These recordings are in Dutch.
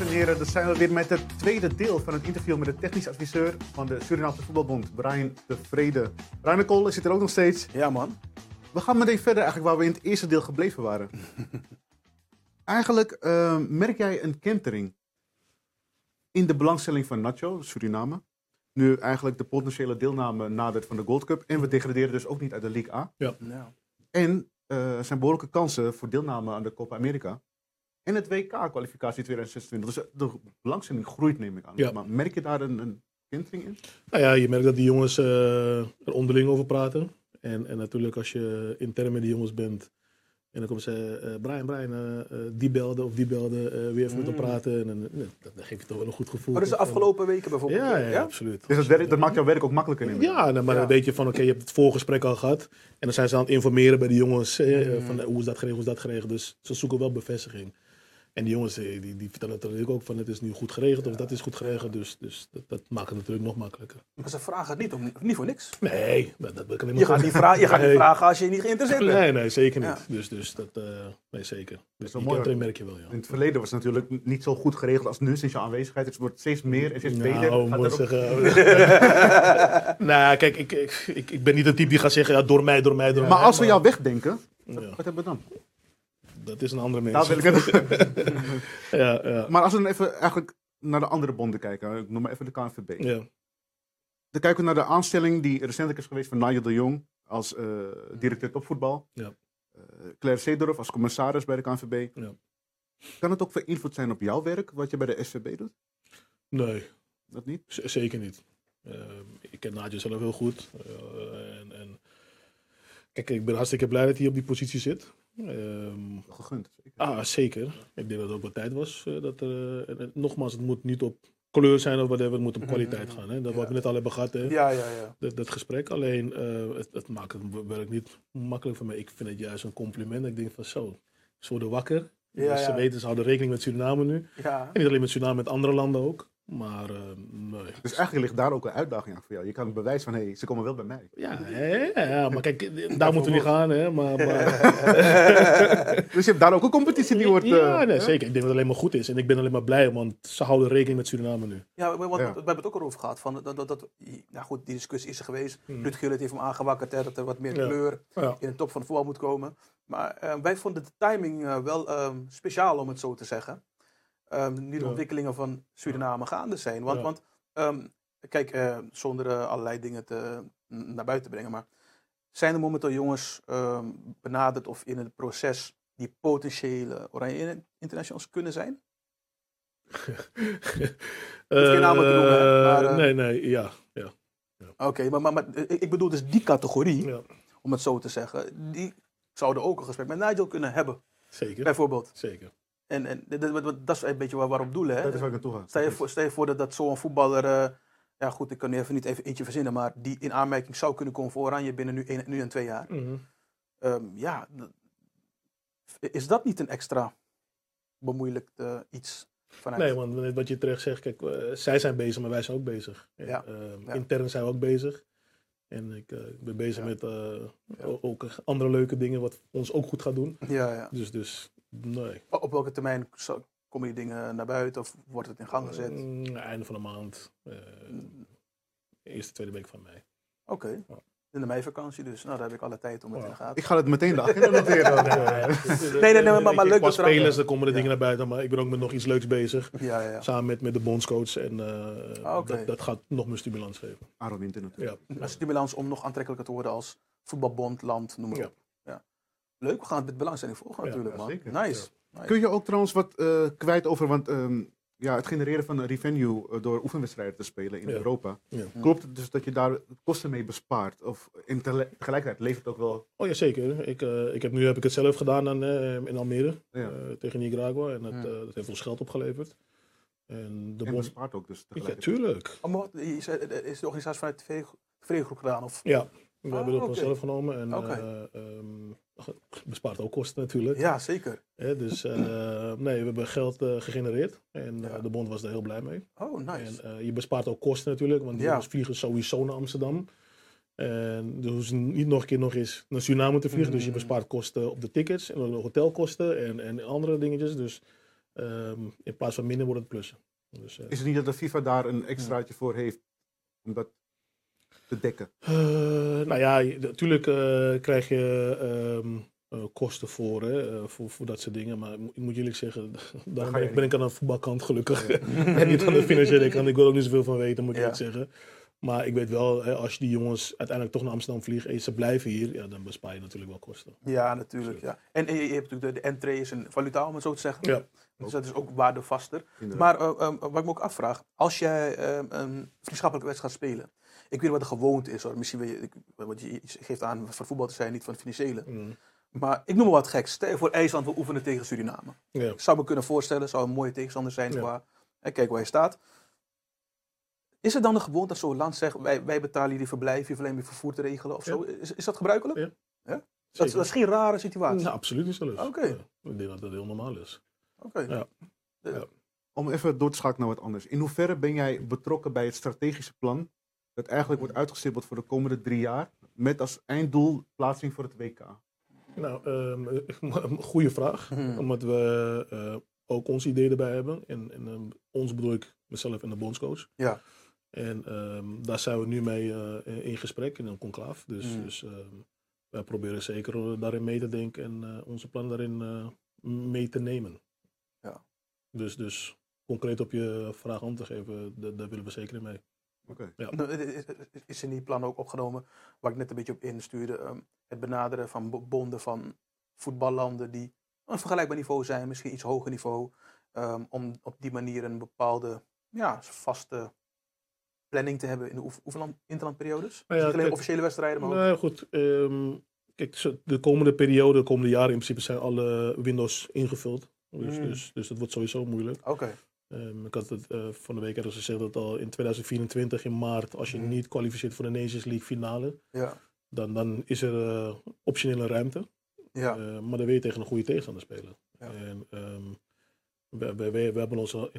dames en heren. Dan zijn we weer met het tweede deel van het interview met de technisch adviseur van de Surinaamse Voetbalbond, Brian de Vrede. Brian Kool zit er ook nog steeds. Ja, man. We gaan meteen verder eigenlijk waar we in het eerste deel gebleven waren. eigenlijk eh, merk jij een kentering in de belangstelling van Nacho, Suriname. Nu eigenlijk de potentiële deelname nadert van de Gold Cup. En we degraderen dus ook niet uit de League A. Ja. En eh, er zijn behoorlijke kansen voor deelname aan de Copa America. En het WK-kwalificatie 2026. Dus de belangstelling groeit, neem ik aan. Ja. Maar merk je daar een, een kentering in? Nou ja, je merkt dat die jongens eh, er onderling over praten. En, en natuurlijk als je intern met die jongens bent. En dan komen ze, eh, Brian, Brian, eh, eh, die belde of die belde, eh, weer even met hem praten. En, dan eh, dat, dat geeft je toch wel een goed gevoel. Maar dus de En- afgelopen weken bijvoorbeeld? Ja, ja, absoluut. Dus dat, werkt- dat maakt jouw werk ook makkelijker, neem ik aan. Ja, nou, maar Ja. dan weet je van, oké, je hebt het voorgesprek al gehad. En dan zijn ze aan het informeren bij de jongens. eh, Mm. van, eh, hoe is dat geregeld, hoe is dat geregeld. Dus ze zoeken wel bevestiging. En die jongens eh, die, die vertellen het natuurlijk ook van, het is nu goed geregeld of dat is goed geregeld. Dus, dus dat, dat maakt het natuurlijk nog makkelijker. Maar ze vragen het niet, om, niet voor niks. Nee, dat, dat kan ik Je gaat niet, vra je gaat niet vragen als je niet geïnteresseerd bent. Nee, nee, zeker niet. Ja. Dus, dus dat, eh, nee, zeker. Dus wel die mooi, merk je wel, ja. In het verleden was het natuurlijk niet zo goed geregeld als nu, sinds je aanwezigheid. Het wordt steeds meer en steeds beter. Nou, Gaat moet er ook- zeggen. nou, kijk, ik, ik, ik, ik ben niet de type die gaat zeggen, ja, door mij, door mij, door mij. Maar als we jou wegdenken, Ja, wat hebben we dan? Dat is een andere mens. wil ik het- Ja, ja. maar als we dan even eigenlijk naar de andere bonden kijken. Ik noem maar even de KNVB. ja. Dan kijken we naar de aanstelling die recentelijk is geweest van Nigel de Jong als eh, directeur topvoetbal. Ja. Eh, Claire Seedorf als commissaris bij de KNVB. Ja. Kan het ook voor invloed zijn op jouw werk, wat je bij de SVB doet? Nee, Dat niet? z- zeker niet. Eh, ik ken Nadja zelf heel goed. En, en, kijk, ik ben hartstikke blij dat hij op die positie zit. Ehm, Gegund. zeker. ah, zeker. Ik denk dat het ook wel tijd was. eh, dat er, eh, en, en nogmaals, het moet niet op kleur zijn of whatever. Het moet op kwaliteit gaan. Hè? Dat wat we net al hebben gehad. Hè? Ja, ja, ja. Dat, dat gesprek. Alleen, eh, het, het maakt het werk niet makkelijk voor mij. Ik vind het juist een compliment. Ik denk van zo, ze worden wakker. Ja, dus ze ja. weten, ze houden rekening met Suriname nu. ja. En niet alleen met Suriname, met andere landen ook. Maar eh, nee. Dus eigenlijk ligt daar ook een uitdaging aan voor jou. Je kan het bewijs van, hé, hey, ze komen wel bij mij. Ja, ja, maar kijk, daar moeten we niet gaan. Hè, maar, maar, Dus je hebt daar ook een competitie die wordt... ja, eh, nee, zeker. Ik denk dat het alleen maar goed is. En ik ben alleen maar blij, want ze houden rekening met Suriname nu. Ja, we, want Ja. we hebben het ook al over gehad. Van, dat, dat, dat, nou goed, die discussie is er geweest. Hmm. Ruud Gullit heeft hem aangewakkerd hè, dat er wat meer Ja. kleur Ja. in de top van de voetbal moet komen. Maar eh, wij vonden de timing eh, wel ehm, speciaal, om het zo te zeggen. Ehm, nu de ontwikkelingen van Suriname gaande zijn. Want, want ehm, kijk, eh, zonder eh, allerlei dingen te, naar buiten te brengen. Maar zijn er momenteel jongens ehm, benaderd of in het proces die potentiële Oranje Internationals kunnen zijn? geen namen te noemen, hè, maar, eh, nee, nee, ja. ja, Oké, maar, maar, maar ik bedoel dus die categorie, ja om het zo te zeggen. Die zouden ook een gesprek met Nigel kunnen hebben, zeker. bijvoorbeeld. zeker. En, en dat, dat- dat- is een beetje waar, waarop doelen. Hè? Dat is waar ik naartoe ga. Stel je voor, stel je voor dat, dat zo'n voetballer, eh, ja goed, ik kan nu even niet even eentje verzinnen, maar die in aanmerking zou kunnen komen voor Oranje binnen nu, een, nu en twee jaar. Mhm. Ehm, ja, is dat niet een extra bemoeilijkt eh, iets vanuit? Nee, want wat je terecht zegt, kijk, eh, zij zijn bezig, maar wij zijn ook bezig. En, Ja, eh, ja. Intern zijn we ook bezig. En ik, ik ben bezig Ja. met eh, ook andere leuke dingen, wat ons ook goed gaat doen. Ja, ja. Dus, dus nee. Op welke termijn zo- komen die dingen naar buiten of wordt het in gang gezet? Mm, einde van de maand. eh, eerste, tweede week van mei. Oké. Ja. In de meivakantie dus. Nou, daar heb ik alle tijd om het in de gaten. Ik ga het meteen de agenda noteren. Nee, nee, nee, maar- maar leuk Qua dat er- spelers, dan komen de Ja. dingen naar buiten. Maar ik ben ook met nog iets leuks bezig. Ja, ja, ja. Samen met, met de bondscoach. En eh, Ah, dat, dat gaat nog meer stimulans geven. Aaron Winter natuurlijk. Ja. Een stimulans om nog aantrekkelijker te worden als voetbalbond, land, noem maar Ja. op. Leuk, we gaan het met belangstelling volgen Ja, natuurlijk, man. zeker. Nice. nice. Kun je ook trouwens wat eh, kwijt over, want ehm, ja, het genereren van een revenue eh, door oefenwedstrijden te spelen in Ja. Europa. Ja. Klopt het dus dat je daar kosten mee bespaart? Of in tegelijkertijd levert het ook wel... Oh ja, zeker. Ik, eh, ik heb, nu heb ik het zelf gedaan dan, eh, in Almere. Ja. eh, tegen Nicaragua. En dat, Ja. eh, dat heeft ons geld opgeleverd. En de en bond... ook dus Ja, tuurlijk. Oh, maar wat, is, is de organisatie vanuit de Vredegroep gedaan? Of? Ja, we Ah, hebben het oké. gewoon zelf genomen. En Oké. eh, ehm, bespaart ook kosten natuurlijk. Ja, zeker. Hè, dus eh, nee, we hebben geld eh, gegenereerd. En eh, de bond was daar heel blij mee. Oh, nice. En eh, je bespaart ook kosten natuurlijk, want die Ja. vliegen sowieso naar Amsterdam. En dus hoeven niet nog een keer nog eens naar Suriname te vliegen. Dus je Mm. bespaart kosten op de tickets en de hotelkosten en, en andere dingetjes. Dus ehm, in plaats van minder wordt het plussen. Dus, eh, Is het niet dat de FIFA daar een extraatje voor heeft om dat te dekken? Eh, nou ja, natuurlijk eh, krijg je ehm, eh, kosten voor, hè, voor, voor dat soort dingen. Maar ik moet- eerlijk zeggen, daar ben ik, ben ik aan de voetbalkant gelukkig. en niet aan de financiële kant. Ik wil er ook niet zoveel van weten, moet ik Ja. zeggen. Maar ik weet wel, hè, als je die jongens uiteindelijk toch naar Amsterdam vliegen en ze blijven hier, ja, dan bespaar je natuurlijk wel kosten. Ja, natuurlijk. Ja. En, en je, je hebt natuurlijk de, de entree is een valutaal, om het zo te zeggen. Ja. Dus dat is ook waardevaster. Inderdaad. Maar eh, wat ik me ook afvraag, als jij eh, een vriendschappelijke wedstrijd gaat spelen. Ik weet niet wat de gewoonte is hoor. Misschien weet je, ik, want je, je geeft aan van voetbal te zijn, niet van het financiële. Mm. Maar ik noem maar wat geks. Stel je voor IJsland wil oefenen tegen Suriname. Ja. Ik zou me kunnen voorstellen, zou een mooie tegenstander zijn. Ja. Qua, hè, kijk waar je staat. Is het dan de gewoonte dat zo'n land zegt, wij, wij betalen jullie verblijf, je alleen maar vervoer te regelen of Ja. zo? Is, is dat gebruikelijk? Ja. Ja? Dat, is geen rare situatie. Nou, absoluut niet zelfs. Oké. Ja, ik denk dat dat heel normaal is. Oké. Ja. Om even door te schakelen naar wat anders. In hoeverre ben jij betrokken bij het strategische plan dat eigenlijk wordt uitgestippeld voor de komende drie jaar met als einddoel plaatsing voor het WK? Nou, ehm goede vraag. Mhm. Omdat we eh, ook ons idee erbij hebben. En, en ehm, ons bedoel ik mezelf en de bondscoach. Ja. En ehm, daar zijn we nu mee eh, in gesprek, in een conclaaf. Dus, Mhm. dus ehm, wij proberen zeker daarin mee te denken en eh, onze plan daarin eh, mee te nemen. Ja. Dus, dus concreet op je vraag om te geven, da- daar willen we zeker in mee. Oké. Is- in die plan ook opgenomen, waar ik net een beetje op instuurde, ehm, het benaderen van bo- bonden van voetballanden die op een vergelijkbaar niveau zijn, misschien iets hoger niveau, ehm, om op die manier een bepaalde ja, vaste planning te hebben in de oef- oefenland, interlandperiodes? Nou ja, Niet alleen kijk, officiële wedstrijden, maar ook... Nou goed, ehm, kijk, zo- de komende periode, de komende jaren in principe zijn alle windows ingevuld. Dus, Mm. dus, dus dat wordt sowieso moeilijk. Oké, Ehm, ik had het eh, van de week ergens gezegd dat al in 2024 in maart, als je Mhm. niet kwalificeert voor de Nations League finale, ja. dan, dan is er eh, optionele ruimte. Ja, Eh, maar dan wil je tegen een goede tegenstander spelen. Ja. En ehm, we, we, we, we hebben ons al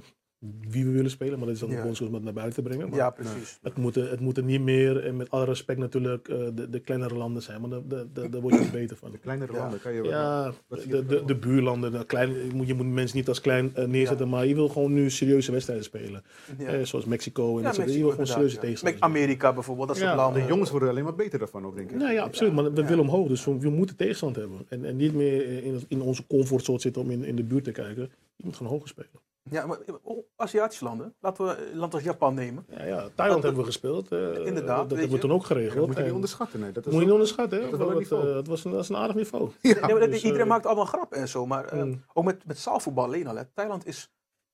wie we willen spelen, maar dat is dan Ja. bondscoach om het naar buiten te brengen. Maar ja, precies. het, moeten, het moeten niet meer, en met alle respect natuurlijk, eh, de, de kleinere landen zijn, maar daar, word je beter van. De kleinere Ja. landen kan je wel. Ja, de, er de, de buurlanden, de kleine, je, moet, je moet mensen niet als klein eh, neerzetten, maar je wil gewoon nu serieuze wedstrijden spelen. Ja. Eh, zoals Mexico en Ja, dat soort dingen. Je wil gewoon serieuze ja. tegenstanders. Amerika bijvoorbeeld, dat soort Ja, landen. De jongens worden alleen maar beter daarvan ook, denk ik. Nou ja, absoluut. Maar we Ja. willen omhoog. Dus we, we moeten tegenstand hebben. En, en niet meer in, in onze comfortzone zitten om in, in de buurt te kijken. Je moet gewoon hoger spelen. Ja, maar oh, Aziatische landen, laten we een land als Japan nemen. Ja, ja Thailand hebben we gespeeld. eh, Inderdaad, Dat, dat hebben we toen ook Dat geregeld. moet je niet En- onderschatten. Nee. Dat is moet je niet ook- onderschatten. Hè? dat Dat, eh, dat, was een, dat is een aardig niveau. Ja. Maar dat- dus, iedereen eh, maakt allemaal grap en zo, maar eh, Mm. ook met, met zaalvoetbal alleen al. Hè. Thailand is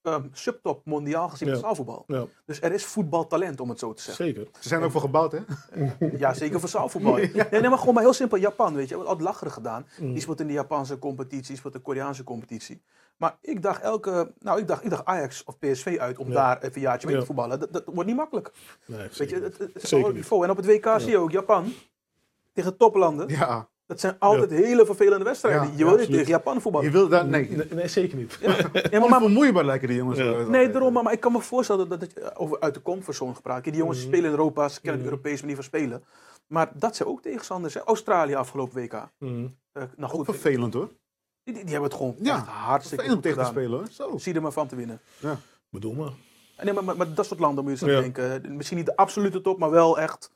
ehm, subtop mondiaal gezien met Ja. zaalvoetbal. Ja, Dus er is voetbaltalent, om het zo te zeggen. zeker. Ze zijn er ook voor gebouwd, hè? Ja, zeker voor zaalvoetbal. nee, nee, maar gewoon maar heel simpel. Japan, weet je, wordt altijd lacherig gedaan. Mm. Die speelt in de Japanse competitie, die speelt in de Koreaanse competitie. Maar ik dacht elke, nou ik dacht, ik dacht Ajax of PSV uit om Ja. daar even een jaartje mee Ja. te voetballen. Dat, dat wordt niet makkelijk. Nee, Weet je, zeker. het, het is een niveau. En op het WK zie je ook Japan tegen toplanden. Ja. Dat zijn altijd hele vervelende wedstrijden. Ja, je ja, wil niet tegen Japan voetballen. Je wil daar... Nee. Nee, nee, zeker niet. Ja, maar, Onvermoeibaar lijken die jongens. Ja. Nee, daarom, maar, maar ik kan me voorstellen dat het eh, over uit de comfortzone gepraat. Die jongens Mhm. spelen in Europa, ze kennen de Mhm. Europese manier van spelen. Maar dat zijn ook tegenstanders. hè. Australië afgelopen WK. Mm. Eh, nou Ook goed, vervelend, hoor. die, die, die hebben het gewoon Ja, echt hartstikke Vervelend goed tegen te spelen, hoor. Zo. Zie er maar van te winnen. Bedoel maar. En Nee, maar, maar, maar dat soort landen moet je eens aan Ja. denken. Misschien niet de absolute top, maar wel echt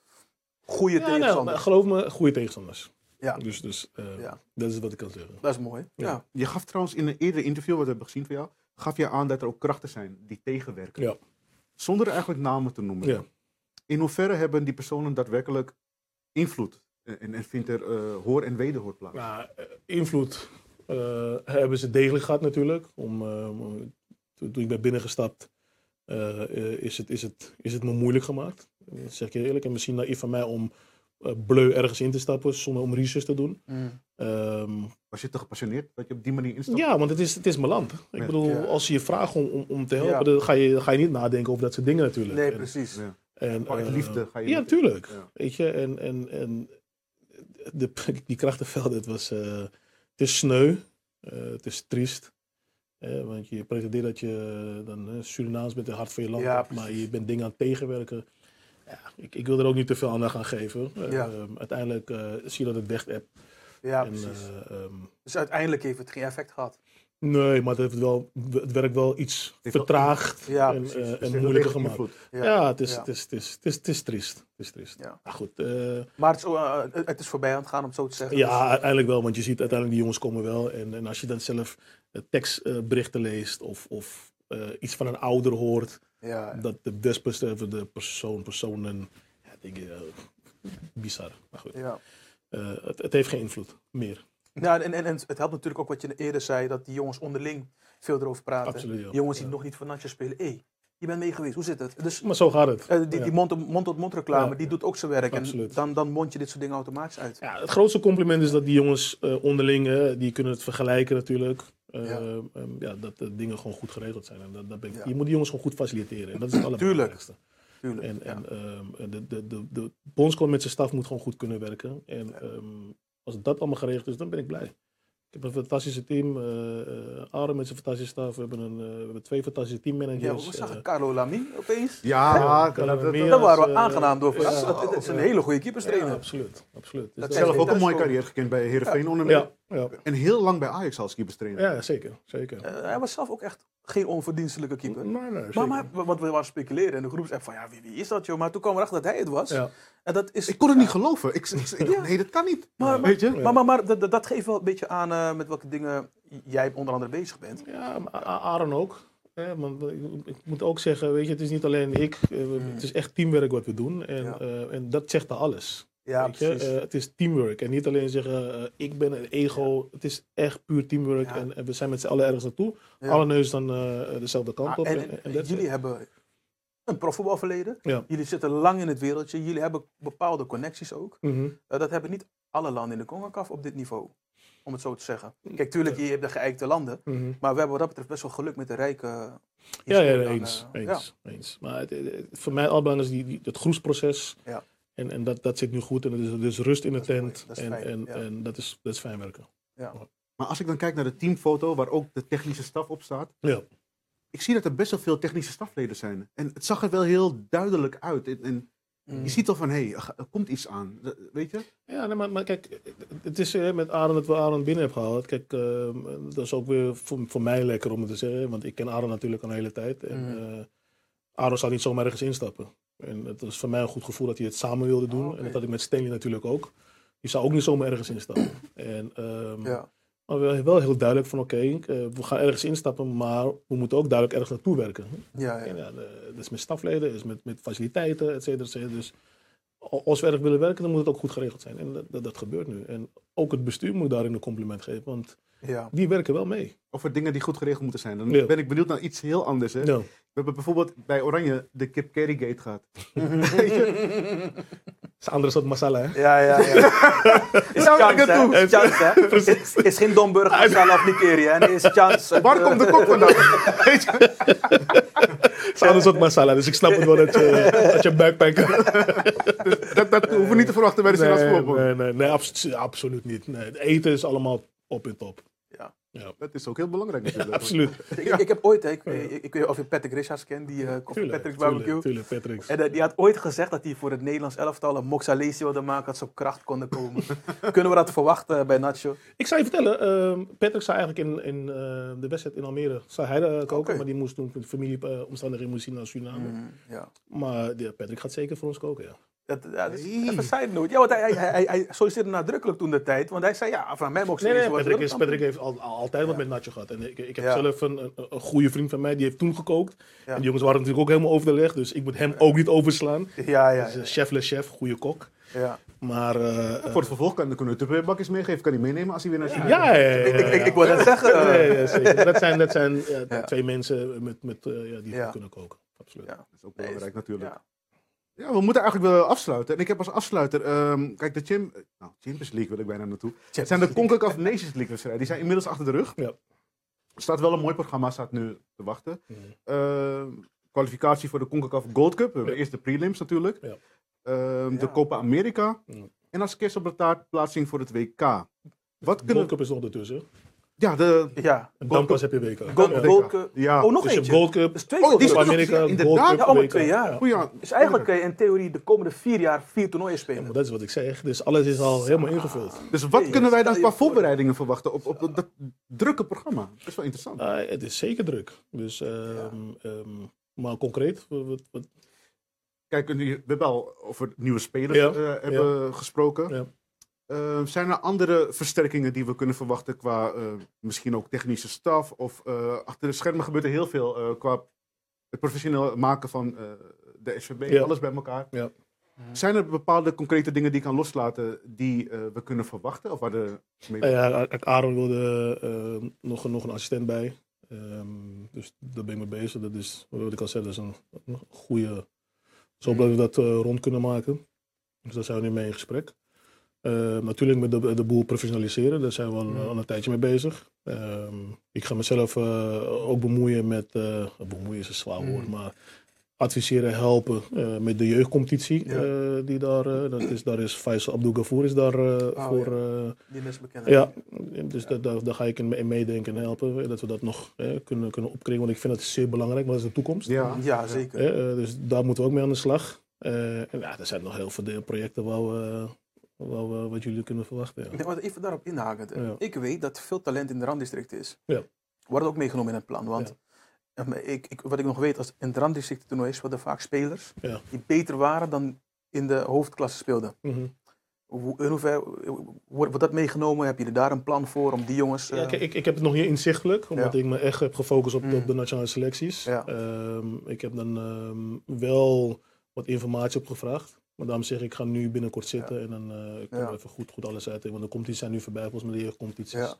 goede Ja, nou, maar tegenstanders. geloof me, goede tegenstanders. Ja. Dus, dus eh, Ja. dat is wat ik kan zeggen. Dat is mooi. Ja. Ja. Je gaf trouwens in een eerder interview, wat we hebben gezien van jou, gaf je aan dat er ook krachten zijn die tegenwerken. Ja. Zonder eigenlijk namen te noemen. Ja. In hoeverre hebben die personen daadwerkelijk invloed? En, en vindt er eh, hoor en wederhoor plaats? Nou, eh, invloed eh, hebben ze degelijk gehad natuurlijk. Om, eh, toen, toen ik ben binnengestapt, eh, eh, is, het, is, het, is het me moeilijk gemaakt. Dat zeg ik je eerlijk. En misschien naïef van mij om eh bleu ergens in te stappen zonder om research te doen. Mm. Ehm, Was je te gepassioneerd dat je op die manier instapt? ja, want het is, het is mijn land. Ik Ja. bedoel, Ja. als ze je vragen om, om, om te helpen, Ja. dan, ga je, dan ga je niet nadenken over dat soort dingen natuurlijk. Nee, En- precies. Ja. En, eh, liefde ga je Ja, niet- tuurlijk. Ja. Weet je, en, en, en de, die krachtenvelden, het was, eh, het is sneu, eh, het is triest. Eh, want je pretendeert dat je dan eh, Surinaams bent en hart voor je land Ja, hebt, maar je bent dingen aan het tegenwerken. Ja, ik, ik wil er ook niet te veel aan gaan geven. Eh, Ja. ehm, uiteindelijk eh, zie je dat het weg hebt. Ja, en, precies. eh, ehm, Dus uiteindelijk heeft het geen effect gehad. Nee, maar het, heeft wel, het werkt wel iets Heeft wel- vertraagd Ja, en, eh, Dus en moeilijker gemaakt. Ja, het, is, ja. Het, is, het, is, het, is, het is triest. Het is triest. Ja. Maar goed, eh, Maar het is, het- is voorbij aan het gaan, om het zo te zeggen. ja, uiteindelijk wel, want je ziet uiteindelijk die jongens komen wel. En, en als je dan zelf eh, tekstberichten leest of, of eh, iets van een ouder hoort, Dus, ja, dat de desbetreffende de persoon, personen, ja, denk je, eh, bizar. Maar goed, ja. eh, het, het heeft geen invloed meer. Ja, en, en, en het helpt natuurlijk ook wat je eerder zei, dat die jongens onderling veel erover praten. Absoluut, ja. Jongens die nog niet van Natje spelen. Hé, hey, je bent mee geweest, hoe zit het? Dus Maar zo gaat het. eh, die, die mond- mond-tot-mond reclame, die doet ook zijn werk. En Absoluut. dan, dan mond je dit soort dingen automatisch uit. Ja, het grootste compliment is dat die jongens onderling, die kunnen het vergelijken natuurlijk. Eh, Ja. ehm, ja, dat de dingen gewoon goed geregeld zijn. En dat, dat ben ik, Ja. Je moet die jongens gewoon goed faciliteren. En dat is het allerbelangrijkste. Tuurlijk. En, ja. en ehm, de, de, de, de bondscoach met zijn staf moet gewoon goed kunnen werken. En ehm, als dat allemaal geregeld is, dan ben ik blij. Ik heb een fantastische team. eh eh, Aaron met zijn fantastische staf. We hebben, een, eh, we hebben twee fantastische ja, teammanagers. we eh, zagen Carlo Lamy opeens. Ja, kan dat, Daar waren we aangenaam door ja. Het- is een ja. hele goede ja, keeperstrainer. absoluut. absoluut. Dus Dat zelf ook een mooie carrière gekend bij Heerenveen onder ja, ja, En heel lang bij Ajax als keeperstrainer. ja, zeker. zeker. Eh, hij was zelf ook echt geen onverdienstelijke keeper. Nee, nee, Maar, maar wat we waren speculeren in de groepsapp van ja, wie, wie is dat joh? Maar toen kwam we erachter dat hij het was. Ja. En dat is, Ik kon het niet geloven. Ik, ik, ik dacht, nee, dat kan niet. Maar, maar, Weet je? maar, maar, maar dat, dat- geeft wel een beetje aan eh, met welke dingen jij onder andere bezig bent. Ja, maar Aaron ook. Hè, want ik, ik moet ook zeggen, weet je, het is niet alleen ik. eh, we- Het is echt teamwerk wat we doen. En, Ja. eh, en dat zegt al alles. Ja, precies. Eh, het is teamwork. En niet alleen zeggen, eh, ik ben een ego. Het is echt puur teamwork. Ja. En, en we zijn met z'n allen ergens naartoe. Ja. Alle neus dan eh, dezelfde kant Ah, op. en, jullie hebben een profvoetbalverleden. Ja. Jullie zitten lang in het wereldje. Jullie hebben bepaalde connecties ook. Mhm. Dat hebben niet alle landen in de CONCACAF op dit niveau. Om het zo te zeggen. Kijk, tuurlijk, je hebt de geëikte landen. Mhm. Maar we hebben wat dat betreft best wel geluk met de rijke Ja, ja, eens. eens, eens. Maar het, het- het- voor mij al belangrijk is die, die, het groesproces. Ja. En, en dat, dat zit nu goed. En er is, is rust in de tent. dat is en fijn, en, ja. en dat, is, dat is fijn werken. Maar als ik dan kijk naar de teamfoto, waar ook de technische staf op staat. Ja. Ik zie dat er best wel veel technische stafleden zijn. En het zag er wel heel duidelijk uit. En, en Mm. je ziet toch van, hé, hey, er komt iets aan. Weet je? Ja, nee, maar, maar kijk, het is eh, met Aaron dat we Aaron binnen hebben gehaald. Kijk, eh, dat is ook weer voor, voor mij lekker om het te zeggen. Want ik ken Aaron natuurlijk al een hele tijd. En Mhm. eh, Aaron zou niet zomaar ergens instappen. En het was voor mij een goed gevoel dat hij het samen wilde doen. Oh. En dat had ik met Stanley natuurlijk ook. Die zou ook niet zomaar ergens instappen. en, ehm, Ja. Maar wel, wel heel duidelijk van oké, eh, we gaan ergens instappen, maar we moeten ook duidelijk ergens naartoe werken. Ja, En ja. de- dat is met stafleden, dat is met, met faciliteiten, et cetera, et cetera. Dus als we erg willen werken, dan moet het ook goed geregeld zijn. En dat, dat, gebeurt nu. En ook het bestuur moet daarin een compliment geven, want ja. die werken wel mee. Over dingen die goed geregeld moeten zijn. Dan Ja. ben ik benieuwd naar iets heel anders. Hè? Ja. We hebben bijvoorbeeld bij Oranje de Kip Carry Gate gehad. Het is een andere soort masala, hè? Ja, ja, ja. Is chance, hè? naartoe. Is chance, hè? Is, is geen Domburg, masala of Nigeria. Nee, is chance. Het, Waar komt de kok vandaan? Weet je? Het is een andere soort masala, dus ik snap het wel dat je, dat je buikpijn krijgt. Dat, dat hoeven we niet te verwachten bij de Nee, Sinaaspop. nee, nee, nee, abso- absoluut niet. Nee, het eten is allemaal op en top. Ja. Ja, Dat is ook heel belangrijk natuurlijk. absoluut. Ik, ik heb ooit, ik, ik, ik weet niet of je Patrick Richards kent, die eh Koffie Tuurlijk, Patrick's barbecue. tuurlijk, tuurlijk, Patrick. En eh, die had ooit gezegd dat hij voor het Nederlands elftal een moxalesi wilde maken, dat ze op kracht konden komen. Kunnen we dat verwachten bij Nacho? Ik zou je vertellen, ehm, Patrick zou eigenlijk in, in eh, de wedstrijd in Almere zou hij eh, koken, maar die moest toen met familieomstandigheden moest hij naar Suriname. Mm, ja. Maar ja, Patrick gaat zeker voor ons koken, ja. Dat, ja, dat is even side note. Ja, want hij, hij, hij, hij solliciteerde nadrukkelijk toen de tijd. Want hij zei, ja, van mij Nee, moxalesi nee, was Patrick, is. Patrick heeft al, al- altijd wat Ja. met Nacho gehad. En ik, ik heb Ja. zelf een, een, een goede vriend van mij, die heeft toen gekookt. Ja. En die jongens waren natuurlijk ook helemaal over de leg, dus ik moet hem ook niet overslaan. Ja, ja, Dus, ja. eh, chef le chef, goede kok. ja. Maar eh, eh, Voor het vervolg kan, kunnen we de bakjes meegeven. Kan hij meenemen als hij weer naar ja, China ja, ja, ja, Ik, ik, ik, ja. ik wil net zeggen. Zeker. Dat zijn, dat zijn ja, Ja. twee mensen met, met, ja, die kunnen koken. Absoluut. Ja. Dat is ook belangrijk natuurlijk. Ja. We moeten eigenlijk wel afsluiten. En ik heb als afsluiter, ehm, kijk, de Chim, nou, Champions League wil ik bijna naartoe. Het zijn de CONCACAF Nations League wedstrijden. Die zijn inmiddels achter de rug. Ja. Er staat wel een mooi programma, staat nu te wachten. Mhm. Ehm, kwalificatie voor de CONCACAF Gold Cup. We hebben Ja. eerst de prelims natuurlijk. Ja. Ehm, De. Copa America. En als kerst op de taart plaatsing voor het WK. Wat De kunnen World Cup is nog ertussen. Ja, de... Ja. En dan pas heb je WK. Gold, Ja. Gold Cup. Ja. Oh, nog Dus je eentje. Gold Cup, Dus twee Oh, die is Copa nog- ja, Gold inderdaad. Cup, Ja, om WK. twee jaar. Dus eigenlijk kun je in theorie de komende vier jaar vier toernooien Ja, spelen. maar dat is wat ik zeg. Dus alles is al helemaal ingevuld. Dus wat kunnen wij dan qua voor. voorbereidingen verwachten op, op dat drukke programma? Dat is wel interessant. Ah, het is zeker druk. Dus, ehm, ehm, maar concreet, wat, Kijk, we hebben al over nieuwe spelers Ja, eh, hebben gesproken. Eh, zijn er andere versterkingen die we kunnen verwachten qua eh, misschien ook technische staf? Of eh, achter de schermen gebeurt er heel veel eh, qua het professioneel maken van eh, de SVB, Ja. alles bij elkaar. Ja. Zijn er bepaalde concrete dingen die ik kan loslaten die eh, we kunnen verwachten? Of waar de mee... Nou ja, Aaron wilde nog, een- nog een assistent bij. Ehm, dus daar ben ik mee bezig. Dat is, wat ik al zei, dat is een, een goede... Zo dat we dat eh, rond kunnen maken. Dus daar zijn we nu mee in gesprek. Ehm, natuurlijk met de, de boel professionaliseren, daar zijn we al, al een tijdje mee bezig. Ehm, ik ga mezelf eh, ook bemoeien met, eh, bemoeien is een zwaar woord, maar adviseren, helpen eh, met de jeugdcompetitie. Ja. eh, die daar, eh, dat is, daar is Faisal Abdul Gafour is daar eh, voor... eh, Die is bekend. ja, dus daar, daar, daar ga ik in, in meedenken en helpen. eh, Dat we dat nog eh, kunnen, kunnen opkrijgen. Want ik vind dat zeer belangrijk, want dat is de toekomst. Ja. Ja, zeker. Eh, eh, dus daar moeten we ook mee aan de slag. Eh, en ja, er zijn nog heel veel projecten waar we, wat jullie kunnen verwachten. Ik Ja. denk, wat even daarop inhaken. Ja. Ik weet dat veel talent in de randdistrict is. Ja. Wordt ook meegenomen in het plan. Want ehm, ik, ik, wat ik nog weet, als in het randdistrict toernoois worden vaak spelers die beter waren dan in de hoofdklasse speelden. Mhm. In hoeverre wordt dat meegenomen? Heb je er daar een plan voor om die jongens... Ja, eh, kijk, ik, ik heb het nog niet inzichtelijk, omdat Ja. ik me echt heb gefocust op, Mm. op de nationale selecties. Ja. Ehm, ik heb dan ehm, wel wat informatie opgevraagd. Maar daarom zeg ik, ik ga nu binnenkort zitten en dan eh ik Ja. even goed, goed alles uit. Want de competities zijn nu voorbij, volgens mij de jeugdcompetities. Ja.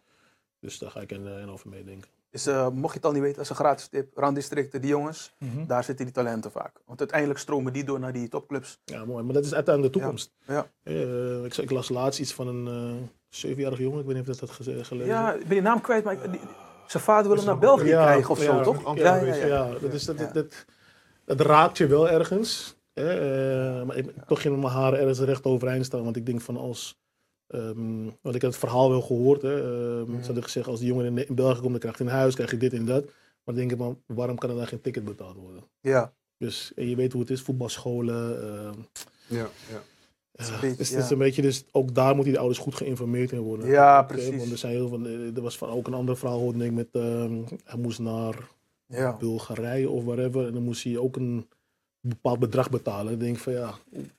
Dus daar ga ik in, in over meedenken. Dus eh, mocht je het al niet weten, als een gratis tip, randdistricten, die jongens, Mhm. daar zitten die talenten vaak. Want uiteindelijk stromen die door naar die topclubs. Ja, mooi. Maar dat is uiteindelijk de toekomst. Ja. Eh, ik, ik las laatst iets van een eh zevenjarige jongen. Ik weet niet of dat had gelezen. Ja, ik ben je naam kwijt, maar ik- die- zijn vader wil hem naar België Ja, krijgen of zo, toch? Ja, Ja, ja, ja. ja, dat, is, dat, Ja. dat, dat, dat raakt je wel ergens. Eh, maar ik, toch in mijn haren ergens recht overeind staan. Want ik denk van als... ehm, want ik heb het verhaal wel gehoord. Hè, ehm, Ze hadden gezegd, als die jongen in, in België komt, dan krijgt hij een huis, krijg je dit en dat. Maar dan denk ik, van, waarom kan er dan geen ticket betaald worden? Ja, Dus en je weet hoe het is, voetbalscholen. ehm, Ja, ja. Ja, een beetje, dus, ja. het is een beetje, dus ook daar moeten die ouders goed geïnformeerd in worden. Ja, precies. Want er zijn heel veel, eh, er was van ook een andere verhaal hoorde ik met, hij moest naar ja. Bulgarije of whatever en dan moest hij ook een bepaald bedrag betalen. Ik denk van ja, het-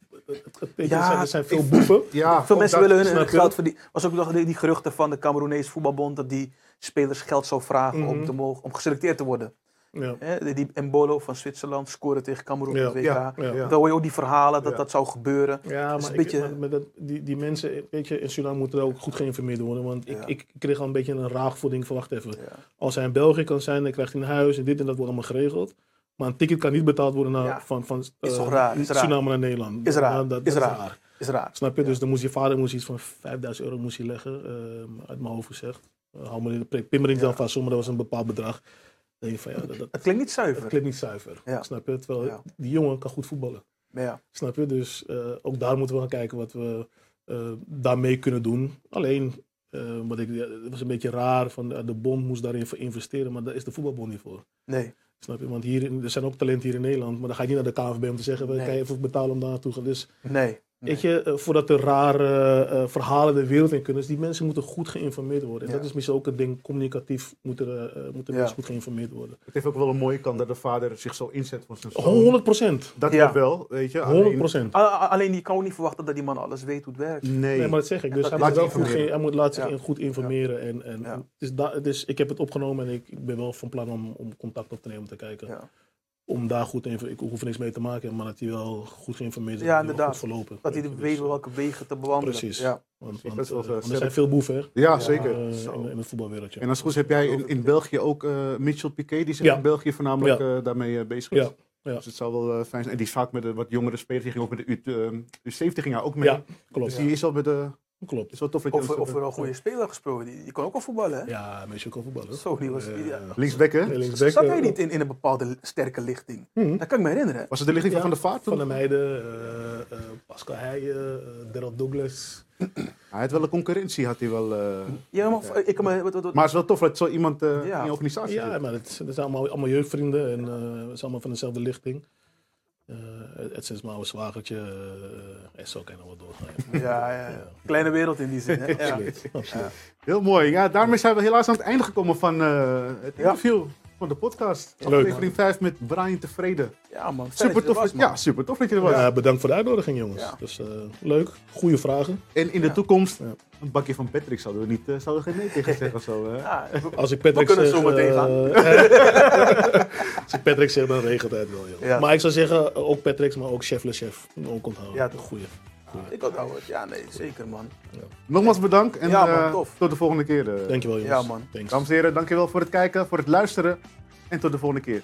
er, zijn, er zijn veel boeven. ja Veel mensen willen hun, geld verdienen. was ook nog die, die geruchten van de Cameroenese voetbalbond dat die spelers geld zou vragen om, Mhm. te mogen, om geselecteerd te worden. Ja. Hè, die Mbolo van Zwitserland scoorde tegen Cameroen Ja, op WK. ja, ja. ja. Dan hoor je ook die verhalen dat Ja. dat zou gebeuren. Ja, is maar, een ik- beetje- maar met dat, die, die mensen, weet je, in Suriname moeten er ook goed geïnformeerd worden. Want ik, Ja. ik kreeg al een beetje een denk van, wacht even. Ja. Als hij in België kan zijn, dan krijgt hij een huis en dit en dat wordt allemaal geregeld. Maar een ticket kan niet betaald worden naar, Ja. van, van Is eh, raar, is raar. Suriname naar Nederland. Is raar, Ja, dat, is dat raar. Is raar. Snap je? Dus dan moest je vader moest iets van 5000 euro moest hij leggen, eh, uit mijn hoofd gezegd. Uh, hou me, in- pin me niet Ja. aan vast, maar dat was een bepaald bedrag. Dan denk je van ja, dat, dat, Het klinkt niet dat zuiver. klinkt niet zuiver. Snap je? Terwijl die jongen kan goed voetballen. Snap je? Dus eh, ook daar moeten we gaan kijken wat we eh, daarmee kunnen doen. Alleen, eh, wat ik, het was een beetje raar, van, eh, de bond moest daarin voor investeren, maar daar is de voetbalbond niet voor. Nee. Snap je? Want hier, in- er zijn ook talenten hier in Nederland, maar dan ga je niet naar de KNVB om te zeggen, Nee. kan je even betalen om daar naartoe te gaan. Dus Nee. Nee. weet je, eh, voordat er rare eh, verhalen de wereld in kunnen, dus die mensen moeten goed geïnformeerd worden. En Ja. dat is misschien ook een ding, communicatief moeten, er, eh, moeten Ja. mensen goed geïnformeerd worden. Het heeft ook wel een mooie kant dat de vader zich zo inzet voor zijn zoon. 100 procent. Dat Ja. wel, weet je. 100 alleen- procent. A- a- Alleen je kan ook niet verwachten dat die man alles weet hoe het werkt. Nee. Nee, maar dat zeg ik. Dus hij laat moet, wel goed, hij moet laten zich goed informeren. En, en da- dus ik heb het opgenomen en ik, ik ben wel van plan om, om contact op te nemen om te kijken. Om daar goed in, ik hoef er niks mee te maken, maar dat hij wel goed geïnformeerd is. Ja, inderdaad. Goed verlopen. Dat hij Dus, weet welke wegen te bewandelen. Precies. Ja. Want, want, is wel eh, want er zijn veel boeven hè, Ja, zeker. eh, Zo. in, in het voetbalwereldje. En als het goed is, heb jij in, in België ook eh, Mitchell Piquet, die zich Ja. in België voornamelijk eh, daarmee eh, bezig is. Ja, ja. Dus het zal wel eh, fijn zijn. En die is vaak met de wat jongere spelers, die ging ook met de U, eh, U17 ging hij ook mee. Ja, klopt. Dus die is al met de... klopt. is wel tof dat je Over, dat- over een goede speler gesproken. Die, die kon ook wel voetballen, hè? Ja, meestal kan voetballen. Zo, die was... Ja. Linksback, hè? nee, linksback, Zat hij niet in, in een bepaalde sterke lichting? mhm. Dat kan ik me herinneren. Was het de lichting Ja, van Van der Vaart? Van de Meijden, eh, eh, Pascal Heijen, eh, Daryl Douglas. Hij had wel een concurrentie, had hij wel. eh, Ja, maar ik kan me... Wat, wat, wat- Maar het is wel tof dat zo iemand Ja. in je organisatie Ja, zit. maar het, het zijn allemaal, allemaal jeugdvrienden en eh, het is allemaal van dezelfde lichting. Eh, het is mijn oude zwagertje, uh, en zo kan je nog wel doorgaan. ja, ja, ja. Kleine wereld in die zin. Hè? Ja. Absoluut, absoluut. Heel mooi. Ja, daarmee zijn we helaas aan het einde gekomen van eh, het Ja. interview van de podcast. Leuk. Aflevering 5 met Brian Tevreden. ja, man. Fijn Super dat je er tof. was, ja, super tof dat je er was. Ja, bedankt voor de uitnodiging, jongens. Ja. Dus eh, leuk, goede vragen. En in de Ja. toekomst, Ja. een bakje van Patrick zouden we niet eh, zouden we geen nee tegen zeggen of zo. Hè? Ja, Als ik Patrick We kunnen zo meteen eh, als ik Patrick zeg, dan regelt hij het wel. Joh. Ja. Maar ik zou zeggen, ook Patrick, maar ook Chef Le Chef. Ook onthouden. Ja, toch. Goeie. Ik onthoud het. Ja, nee, zeker, man. Nogmaals bedankt en Ja, man, eh, tof. tot de volgende keer. eh. Dankjewel, jongens. Ja, man. Thanks. Dames en heren, dankjewel voor het kijken, voor het luisteren en tot de volgende keer.